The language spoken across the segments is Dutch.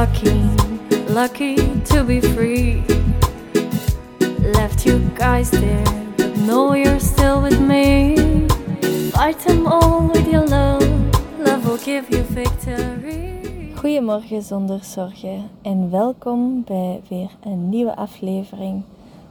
lucky, lucky to be free. Left you guys there, but know you're still with me. Fight them all with your love, love will give you victory. Goedemorgen zonder zorgen en welkom bij weer een nieuwe aflevering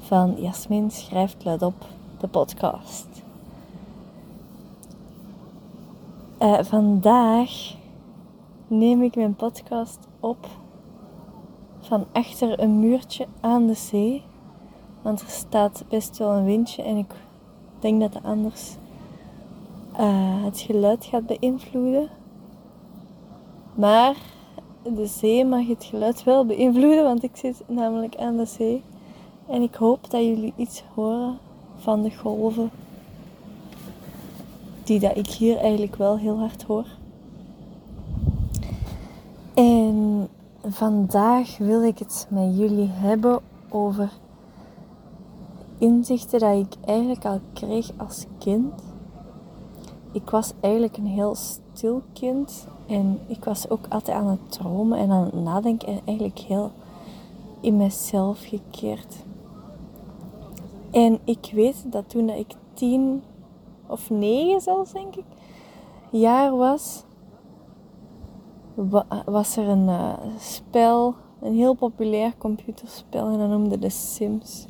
van Jasmin schrijft luid op, de podcast. Uh, vandaag neem ik mijn podcast op van achter een muurtje aan de zee. Want er staat best wel een windje en ik denk dat het anders uh, het geluid gaat beïnvloeden. Maar de zee mag het geluid wel beïnvloeden, want ik zit namelijk aan de zee. En ik hoop dat jullie iets horen van de golven. Die dat ik hier eigenlijk wel heel hard hoor. En vandaag wil ik het met jullie hebben over inzichten dat ik eigenlijk al kreeg als kind. Ik was eigenlijk een heel stil kind en ik was ook altijd aan het dromen en aan het nadenken en eigenlijk heel in mezelf gekeerd. En ik weet dat toen ik tien of negen zelfs denk ik jaar was, was er een uh, spel, een heel populair computerspel en dat noemde The Sims.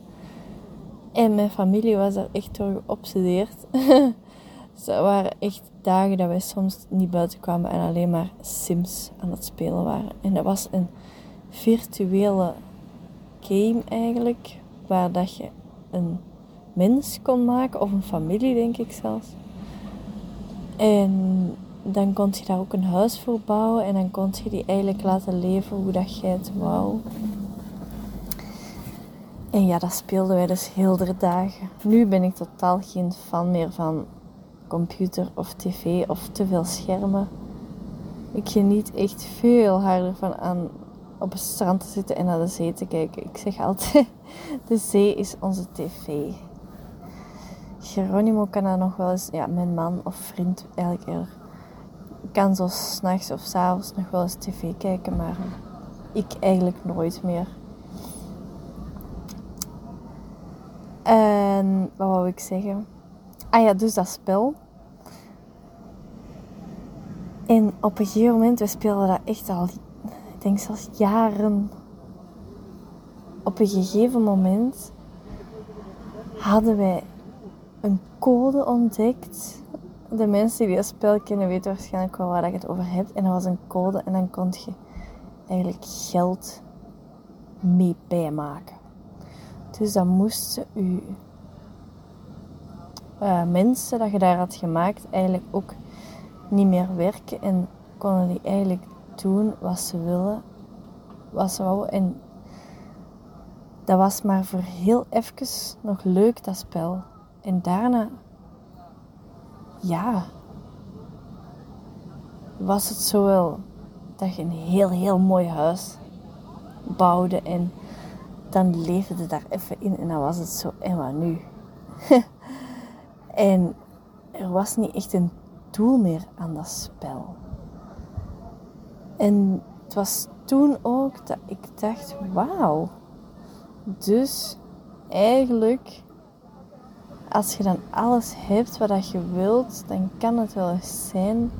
En mijn familie was er echt door geobsedeerd. er waren echt dagen dat wij soms niet buiten kwamen en alleen maar Sims aan het spelen waren. En dat was een virtuele game eigenlijk, waar dat je een mens kon maken, of een familie denk ik zelfs. En dan kon je daar ook een huis voor bouwen en dan kon je die eigenlijk laten leven hoe dat jij het wou. En ja, dat speelden wij dus heel de dagen. Nu ben ik totaal geen fan meer van computer of tv of te veel schermen. Ik geniet echt veel harder van aan op het strand te zitten en naar de zee te kijken. Ik zeg altijd, de zee is onze tv. Geronimo kan daar nog wel eens, ja, mijn man of vriend eigenlijk eerder, kan zo s'nachts of s'avonds nog wel eens tv kijken, maar ik eigenlijk nooit meer. En wat wou ik zeggen? Ah ja, dus dat spel. En op een gegeven moment, we speelden dat echt al, ik denk zelfs jaren. Op een gegeven moment hadden wij een code ontdekt. De mensen die dat spel kennen weten waarschijnlijk wel waar ik het over heb. En dat was een code en dan kon je eigenlijk geld mee bijmaken. Dus dan moesten u uh, mensen dat je daar had gemaakt eigenlijk ook niet meer werken en konden die eigenlijk doen wat ze willen, wat ze wouden. En dat was maar voor heel even nog leuk, dat spel. En daarna, ja, was het zo wel dat je een heel, heel mooi huis bouwde en dan leefde daar even in en dan was het zo, en wat nu? en er was niet echt een doel meer aan dat spel. En het was toen ook dat ik dacht, wauw. Dus eigenlijk, als je dan alles hebt wat je wilt, dan kan het wel eens zijn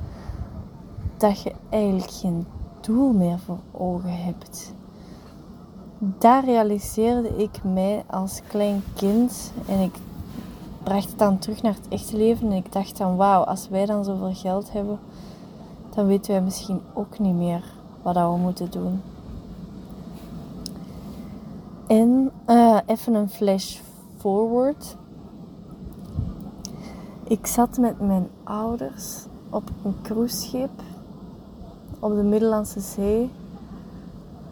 dat je eigenlijk geen doel meer voor ogen hebt daar realiseerde ik mij als klein kind en ik bracht het dan terug naar het echte leven en ik dacht dan wauw, als wij dan zoveel geld hebben, dan weten wij misschien ook niet meer wat we moeten doen. En uh, even een flash forward. Ik zat met mijn ouders op een cruiseschip op de Middellandse Zee.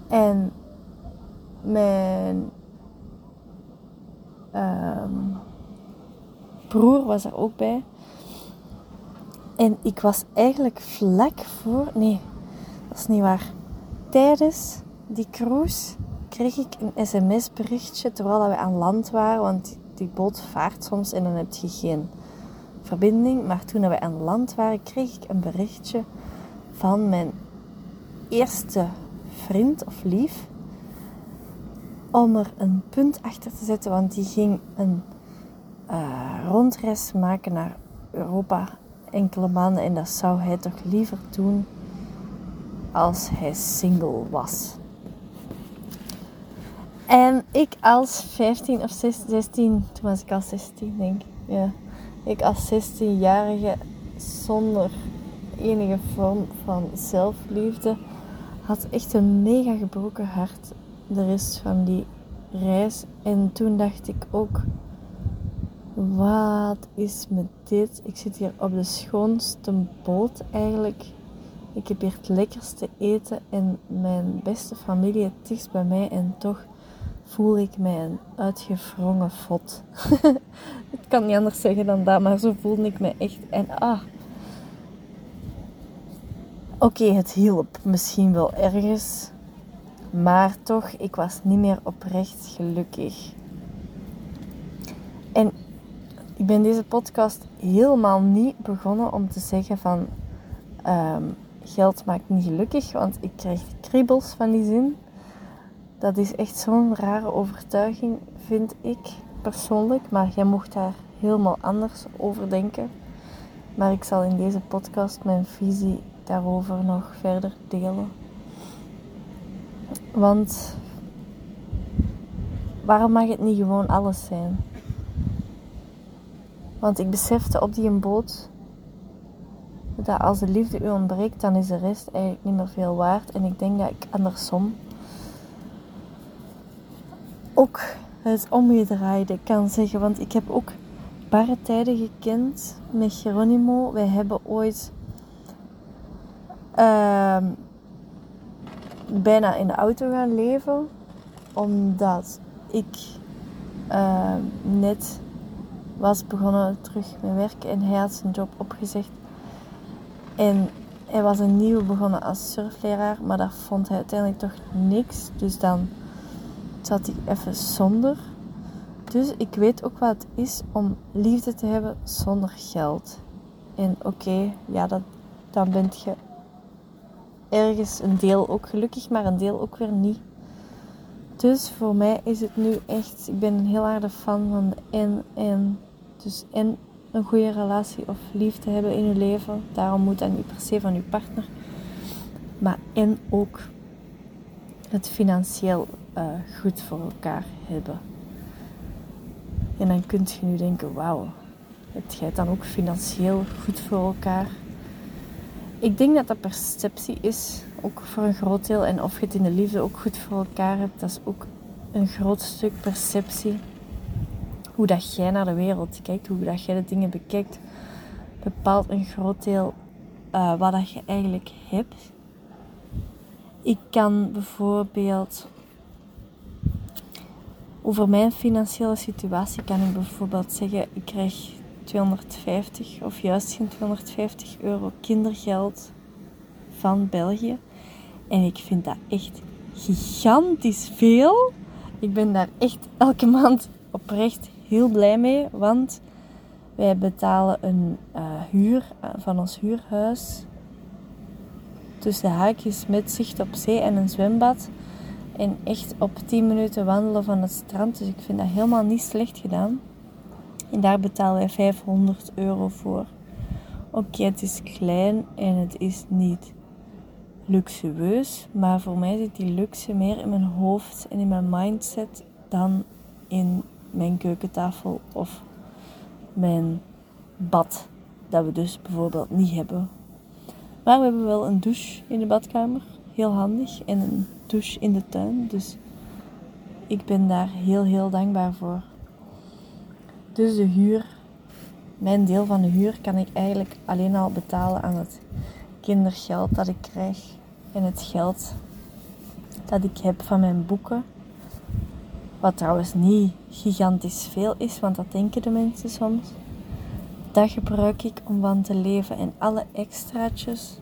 En mijn ehm, broer was er ook bij. En ik was eigenlijk vlak voor. Nee, dat is niet waar. Tijdens die cruise kreeg ik een sms-berichtje terwijl we aan land waren. Want die boot vaart soms en dan heb je geen verbinding. Maar toen we aan land waren, kreeg ik een berichtje van mijn eerste vriend of lief om er een punt achter te zetten, want die ging een uh, rondreis maken naar Europa enkele maanden en dat zou hij toch liever doen als hij single was. En ik als 15 of 16, toen was ik al 16 denk ik, ja. Ik als 16-jarige zonder enige vorm van zelfliefde had echt een mega gebroken hart de rest van die reis. En toen dacht ik ook, wat is met dit? Ik zit hier op de schoonste boot eigenlijk. Ik heb hier het lekkerste eten en mijn beste familie het dichtst bij mij en toch voel ik mij een uitgevrongen fot. ik kan niet anders zeggen dan dat, maar zo voelde ik me echt. En ah. Oké, het hielp misschien wel ergens. Maar toch, ik was niet meer oprecht gelukkig. En ik ben deze podcast helemaal niet begonnen om te zeggen van ehm, geld maakt niet gelukkig, want ik krijg kriebels van die zin. Dat is echt zo'n rare overtuiging, vind ik persoonlijk. Maar jij mocht daar helemaal anders over denken. Maar ik zal in deze podcast mijn visie daarover nog verder delen. Want waarom mag het niet gewoon alles zijn? Want ik besefte op die boot dat als de liefde u ontbreekt, dan is de rest eigenlijk niet meer veel waard. En ik denk dat ik andersom ook het omgedraaide kan zeggen. Want ik heb ook barre tijden gekend met Geronimo. Wij hebben ooit uh, bijna in de auto gaan leven. Omdat ik uh, net was begonnen terug met werken en hij had zijn job opgezegd. En hij was een nieuw begonnen als surfleraar, maar daar vond hij uiteindelijk toch niks. Dus dan zat hij even zonder. Dus ik weet ook wat het is om liefde te hebben zonder geld. En oké, ja, dan ben je ergens een deel ook gelukkig, maar een deel ook weer niet. Dus voor mij is het nu echt, ik ben een heel harde fan van de en en. Dus en een goede relatie of liefde hebben in je leven. Daarom moet dat niet per se van je partner. Maar en ook het financieel uh, goed voor elkaar hebben. En dan kun je nu denken, wauw, het jij dan ook financieel goed voor elkaar? Ik denk dat dat perceptie is, ook voor een groot deel. En of je het in de liefde ook goed voor elkaar hebt, dat is ook een groot stuk perceptie. Hoe dat jij naar de wereld kijkt, hoe dat jij de dingen bekijkt, bepaalt een groot deel uh, wat dat je eigenlijk hebt. Ik kan bijvoorbeeld over mijn financiële situatie kan ik bijvoorbeeld zeggen, ik krijg 250 of juist geen 250 euro kindergeld van België. En ik vind dat echt gigantisch veel. Ik ben daar echt elke maand oprecht heel blij mee, want wij betalen een uh, huur uh, van ons huurhuis tussen haakjes met zicht op zee en een zwembad. En echt op 10 minuten wandelen van het strand. Dus ik vind dat helemaal niet slecht gedaan. En daar betalen wij 500 euro voor. Oké, het is klein en het is niet luxueus. Maar voor mij zit die luxe meer in mijn hoofd en in mijn mindset dan in mijn keukentafel of mijn bad. Dat we dus bijvoorbeeld niet hebben. Maar we hebben wel een douche in de badkamer. Heel handig. En een douche in de tuin. Dus ik ben daar heel, heel dankbaar voor. Dus de huur, mijn deel van de huur, kan ik eigenlijk alleen al betalen aan het kindergeld dat ik krijg. En het geld dat ik heb van mijn boeken. Wat trouwens niet gigantisch veel is, want dat denken de mensen soms. Dat gebruik ik om van te leven. En alle extraatjes,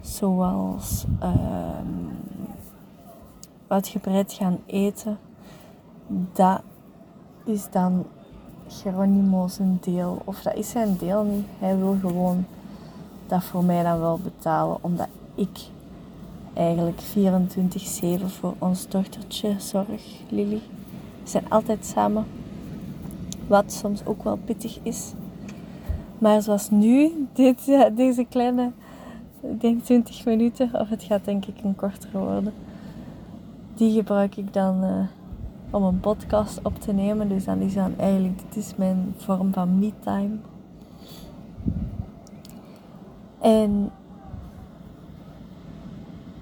zoals uh, uitgebreid gaan eten, dat is dan Geronimo zijn deel. Of dat is zijn deel niet. Hij wil gewoon dat voor mij dan wel betalen, omdat ik eigenlijk 24-7 voor ons dochtertje zorg, Lily. We zijn altijd samen, wat soms ook wel pittig is. Maar zoals nu, dit, deze kleine, ik denk 20 minuten, of het gaat denk ik een kortere worden. Die gebruik ik dan uh, om een podcast op te nemen. Dus dan is dan eigenlijk, dit is mijn vorm van me-time. En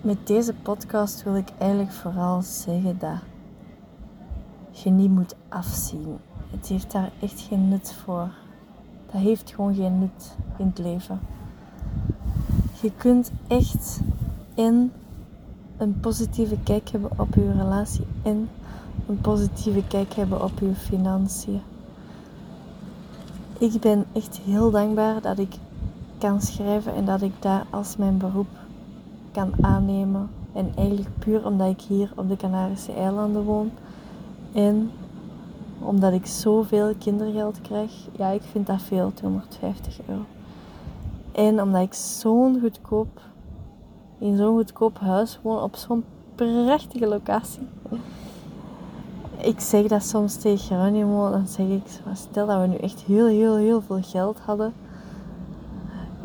met deze podcast wil ik eigenlijk vooral zeggen dat je niet moet afzien. Het heeft daar echt geen nut voor. Dat heeft gewoon geen nut in het leven. Je kunt echt in een positieve kijk hebben op je relatie en een positieve kijk hebben op je financiën. Ik ben echt heel dankbaar dat ik kan schrijven en dat ik daar als mijn beroep kan aannemen. En eigenlijk puur omdat ik hier op de Canarische eilanden woon. En omdat ik zoveel kindergeld krijg. Ja, ik vind dat veel, 250 euro. En omdat ik zo'n goedkoop, in zo'n goedkoop huis woon, op zo'n prachtige locatie. Ik zeg dat soms tegen Geronimo, dan zeg ik, stel dat we nu echt heel, heel, heel veel geld hadden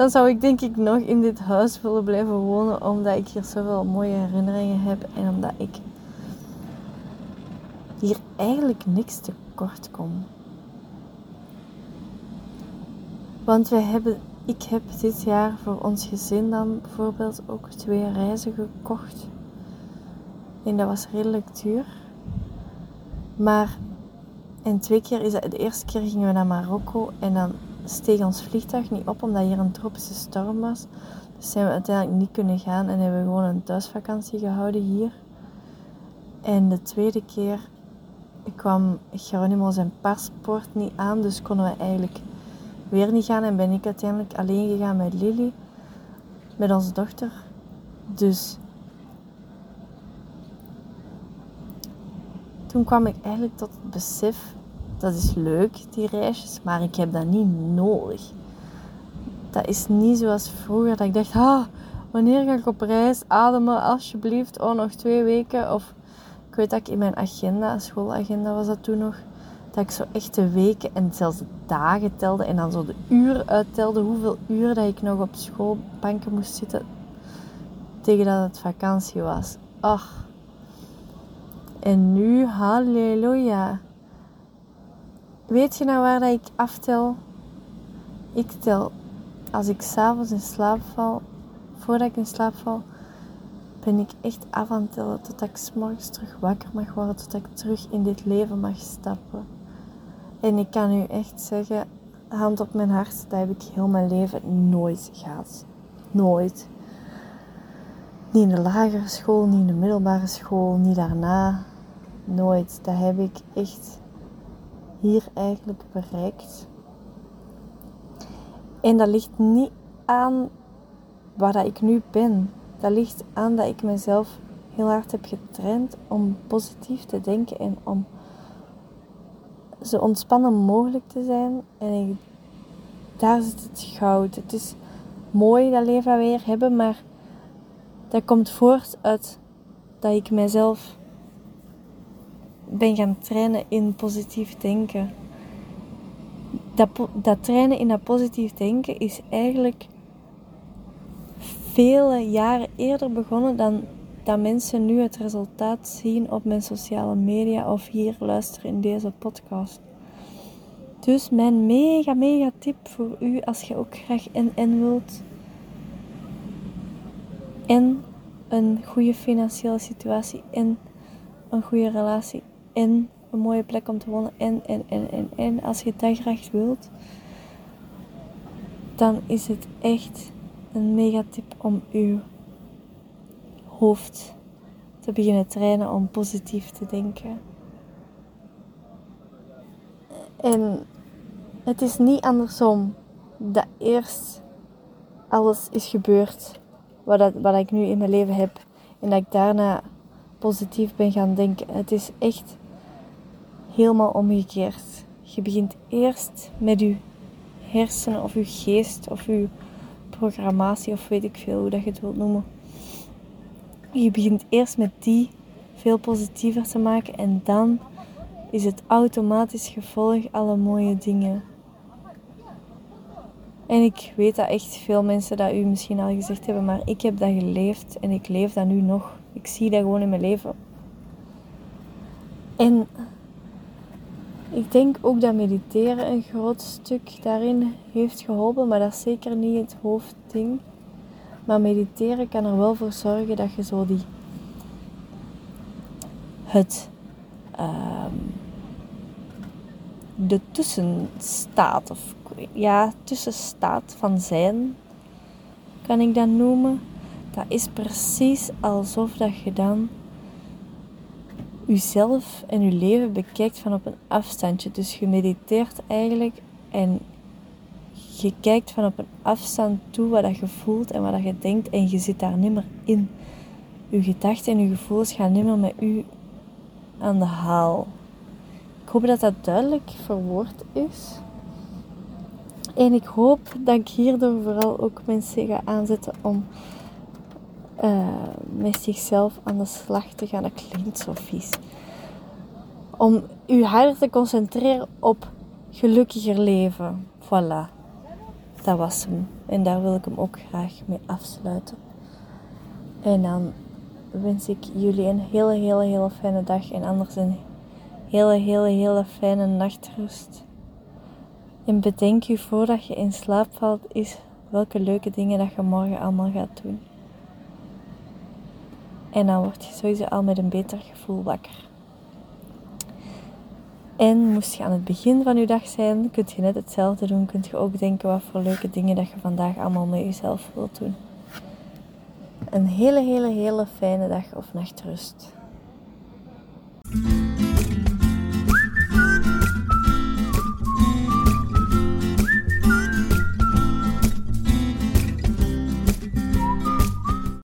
dan zou ik denk ik nog in dit huis willen blijven wonen. Omdat ik hier zoveel mooie herinneringen heb. En omdat ik hier eigenlijk niks tekort kom. Want we hebben, ik heb dit jaar voor ons gezin dan bijvoorbeeld ook twee reizen gekocht. En dat was redelijk duur. Maar en twee keer is dat, de eerste keer gingen we naar Marokko en dan steeg ons vliegtuig niet op omdat hier een tropische storm was. Dus zijn we uiteindelijk niet kunnen gaan en hebben we gewoon een thuisvakantie gehouden hier. En de tweede keer kwam Geronimo zijn paspoort niet aan, dus konden we eigenlijk weer niet gaan. En ben ik uiteindelijk alleen gegaan met Lily, met onze dochter. Dus toen kwam ik eigenlijk tot het besef dat is leuk, die reisjes, maar ik heb dat niet nodig. Dat is niet zoals vroeger dat ik dacht, ah, wanneer ga ik op reis? Ademen alsjeblieft, oh nog twee weken. Of ik weet dat ik in mijn agenda, schoolagenda was dat toen nog, dat ik zo echt de weken en zelfs de dagen telde en dan zo de uren uittelde, hoeveel uren dat ik nog op schoolbanken moest zitten tegen dat het vakantie was. Ach. En nu, halleluja. Weet je nou waar dat ik aftel? Ik tel als ik s'avonds in slaap val, voordat ik in slaap val, ben ik echt af aan het tellen tot ik s'morgens terug wakker mag worden, tot ik terug in dit leven mag stappen. En ik kan u echt zeggen, hand op mijn hart, dat heb ik heel mijn leven nooit gehad. Nooit. Niet in de lagere school, niet in de middelbare school, niet daarna. Nooit. Dat heb ik echt hier eigenlijk bereikt. En dat ligt niet aan waar ik nu ben. Dat ligt aan dat ik mezelf heel hard heb getraind om positief te denken en om zo ontspannen mogelijk te zijn. En daar zit het goud. Het is mooi dat leven weer hebben, maar dat komt voort uit dat ik mezelf ben gaan trainen in positief denken. Dat, dat trainen in dat positief denken is eigenlijk vele jaren eerder begonnen dan dat mensen nu het resultaat zien op mijn sociale media of hier luisteren in deze podcast. Dus mijn mega, mega tip voor u als je ook graag en wilt. En een goede financiële situatie en een goede relatie en een mooie plek om te wonen en, en, en, en, en. Als je dat graag wilt, dan is het echt een mega tip om uw te beginnen trainen om positief te denken. En het is niet andersom dat eerst alles is gebeurd wat, dat, wat ik nu in mijn leven heb en dat ik daarna positief ben gaan denken. Het is echt helemaal omgekeerd. Je begint eerst met je hersenen of je geest of je programmatie of weet ik veel hoe dat je het wilt noemen. Je begint eerst met die veel positiever te maken en dan is het automatisch gevolg alle mooie dingen. En ik weet dat echt veel mensen dat u misschien al gezegd hebben, maar ik heb dat geleefd en ik leef dat nu nog. Ik zie dat gewoon in mijn leven. En ik denk ook dat mediteren een groot stuk daarin heeft geholpen, maar dat is zeker niet het hoofdding. Maar mediteren kan er wel voor zorgen dat je zo die het um, de tussenstaat of ja tussenstaat van zijn kan ik dat noemen. Dat is precies alsof dat je dan jezelf en je leven bekijkt van op een afstandje. Dus je mediteert eigenlijk en je kijkt van op een afstand toe wat je voelt en wat je denkt en je zit daar niet meer in. Je gedachten en je gevoelens gaan niet meer met u aan de haal. Ik hoop dat dat duidelijk verwoord is. En ik hoop dat ik hierdoor vooral ook mensen ga aanzetten om uh, met zichzelf aan de slag te gaan. Dat klinkt zo vies. Om u harder te concentreren op gelukkiger leven. Voilà. Dat was hem. En daar wil ik hem ook graag mee afsluiten. En dan wens ik jullie een hele, hele, hele fijne dag. En anders een hele, hele, hele fijne nachtrust. En bedenk je voordat je in slaap valt, is welke leuke dingen dat je morgen allemaal gaat doen. En dan word je sowieso al met een beter gevoel wakker. En moest je aan het begin van je dag zijn, kunt je net hetzelfde doen. Kunt je ook denken wat voor leuke dingen dat je vandaag allemaal met jezelf wilt doen. Een hele, hele, hele fijne dag of nachtrust.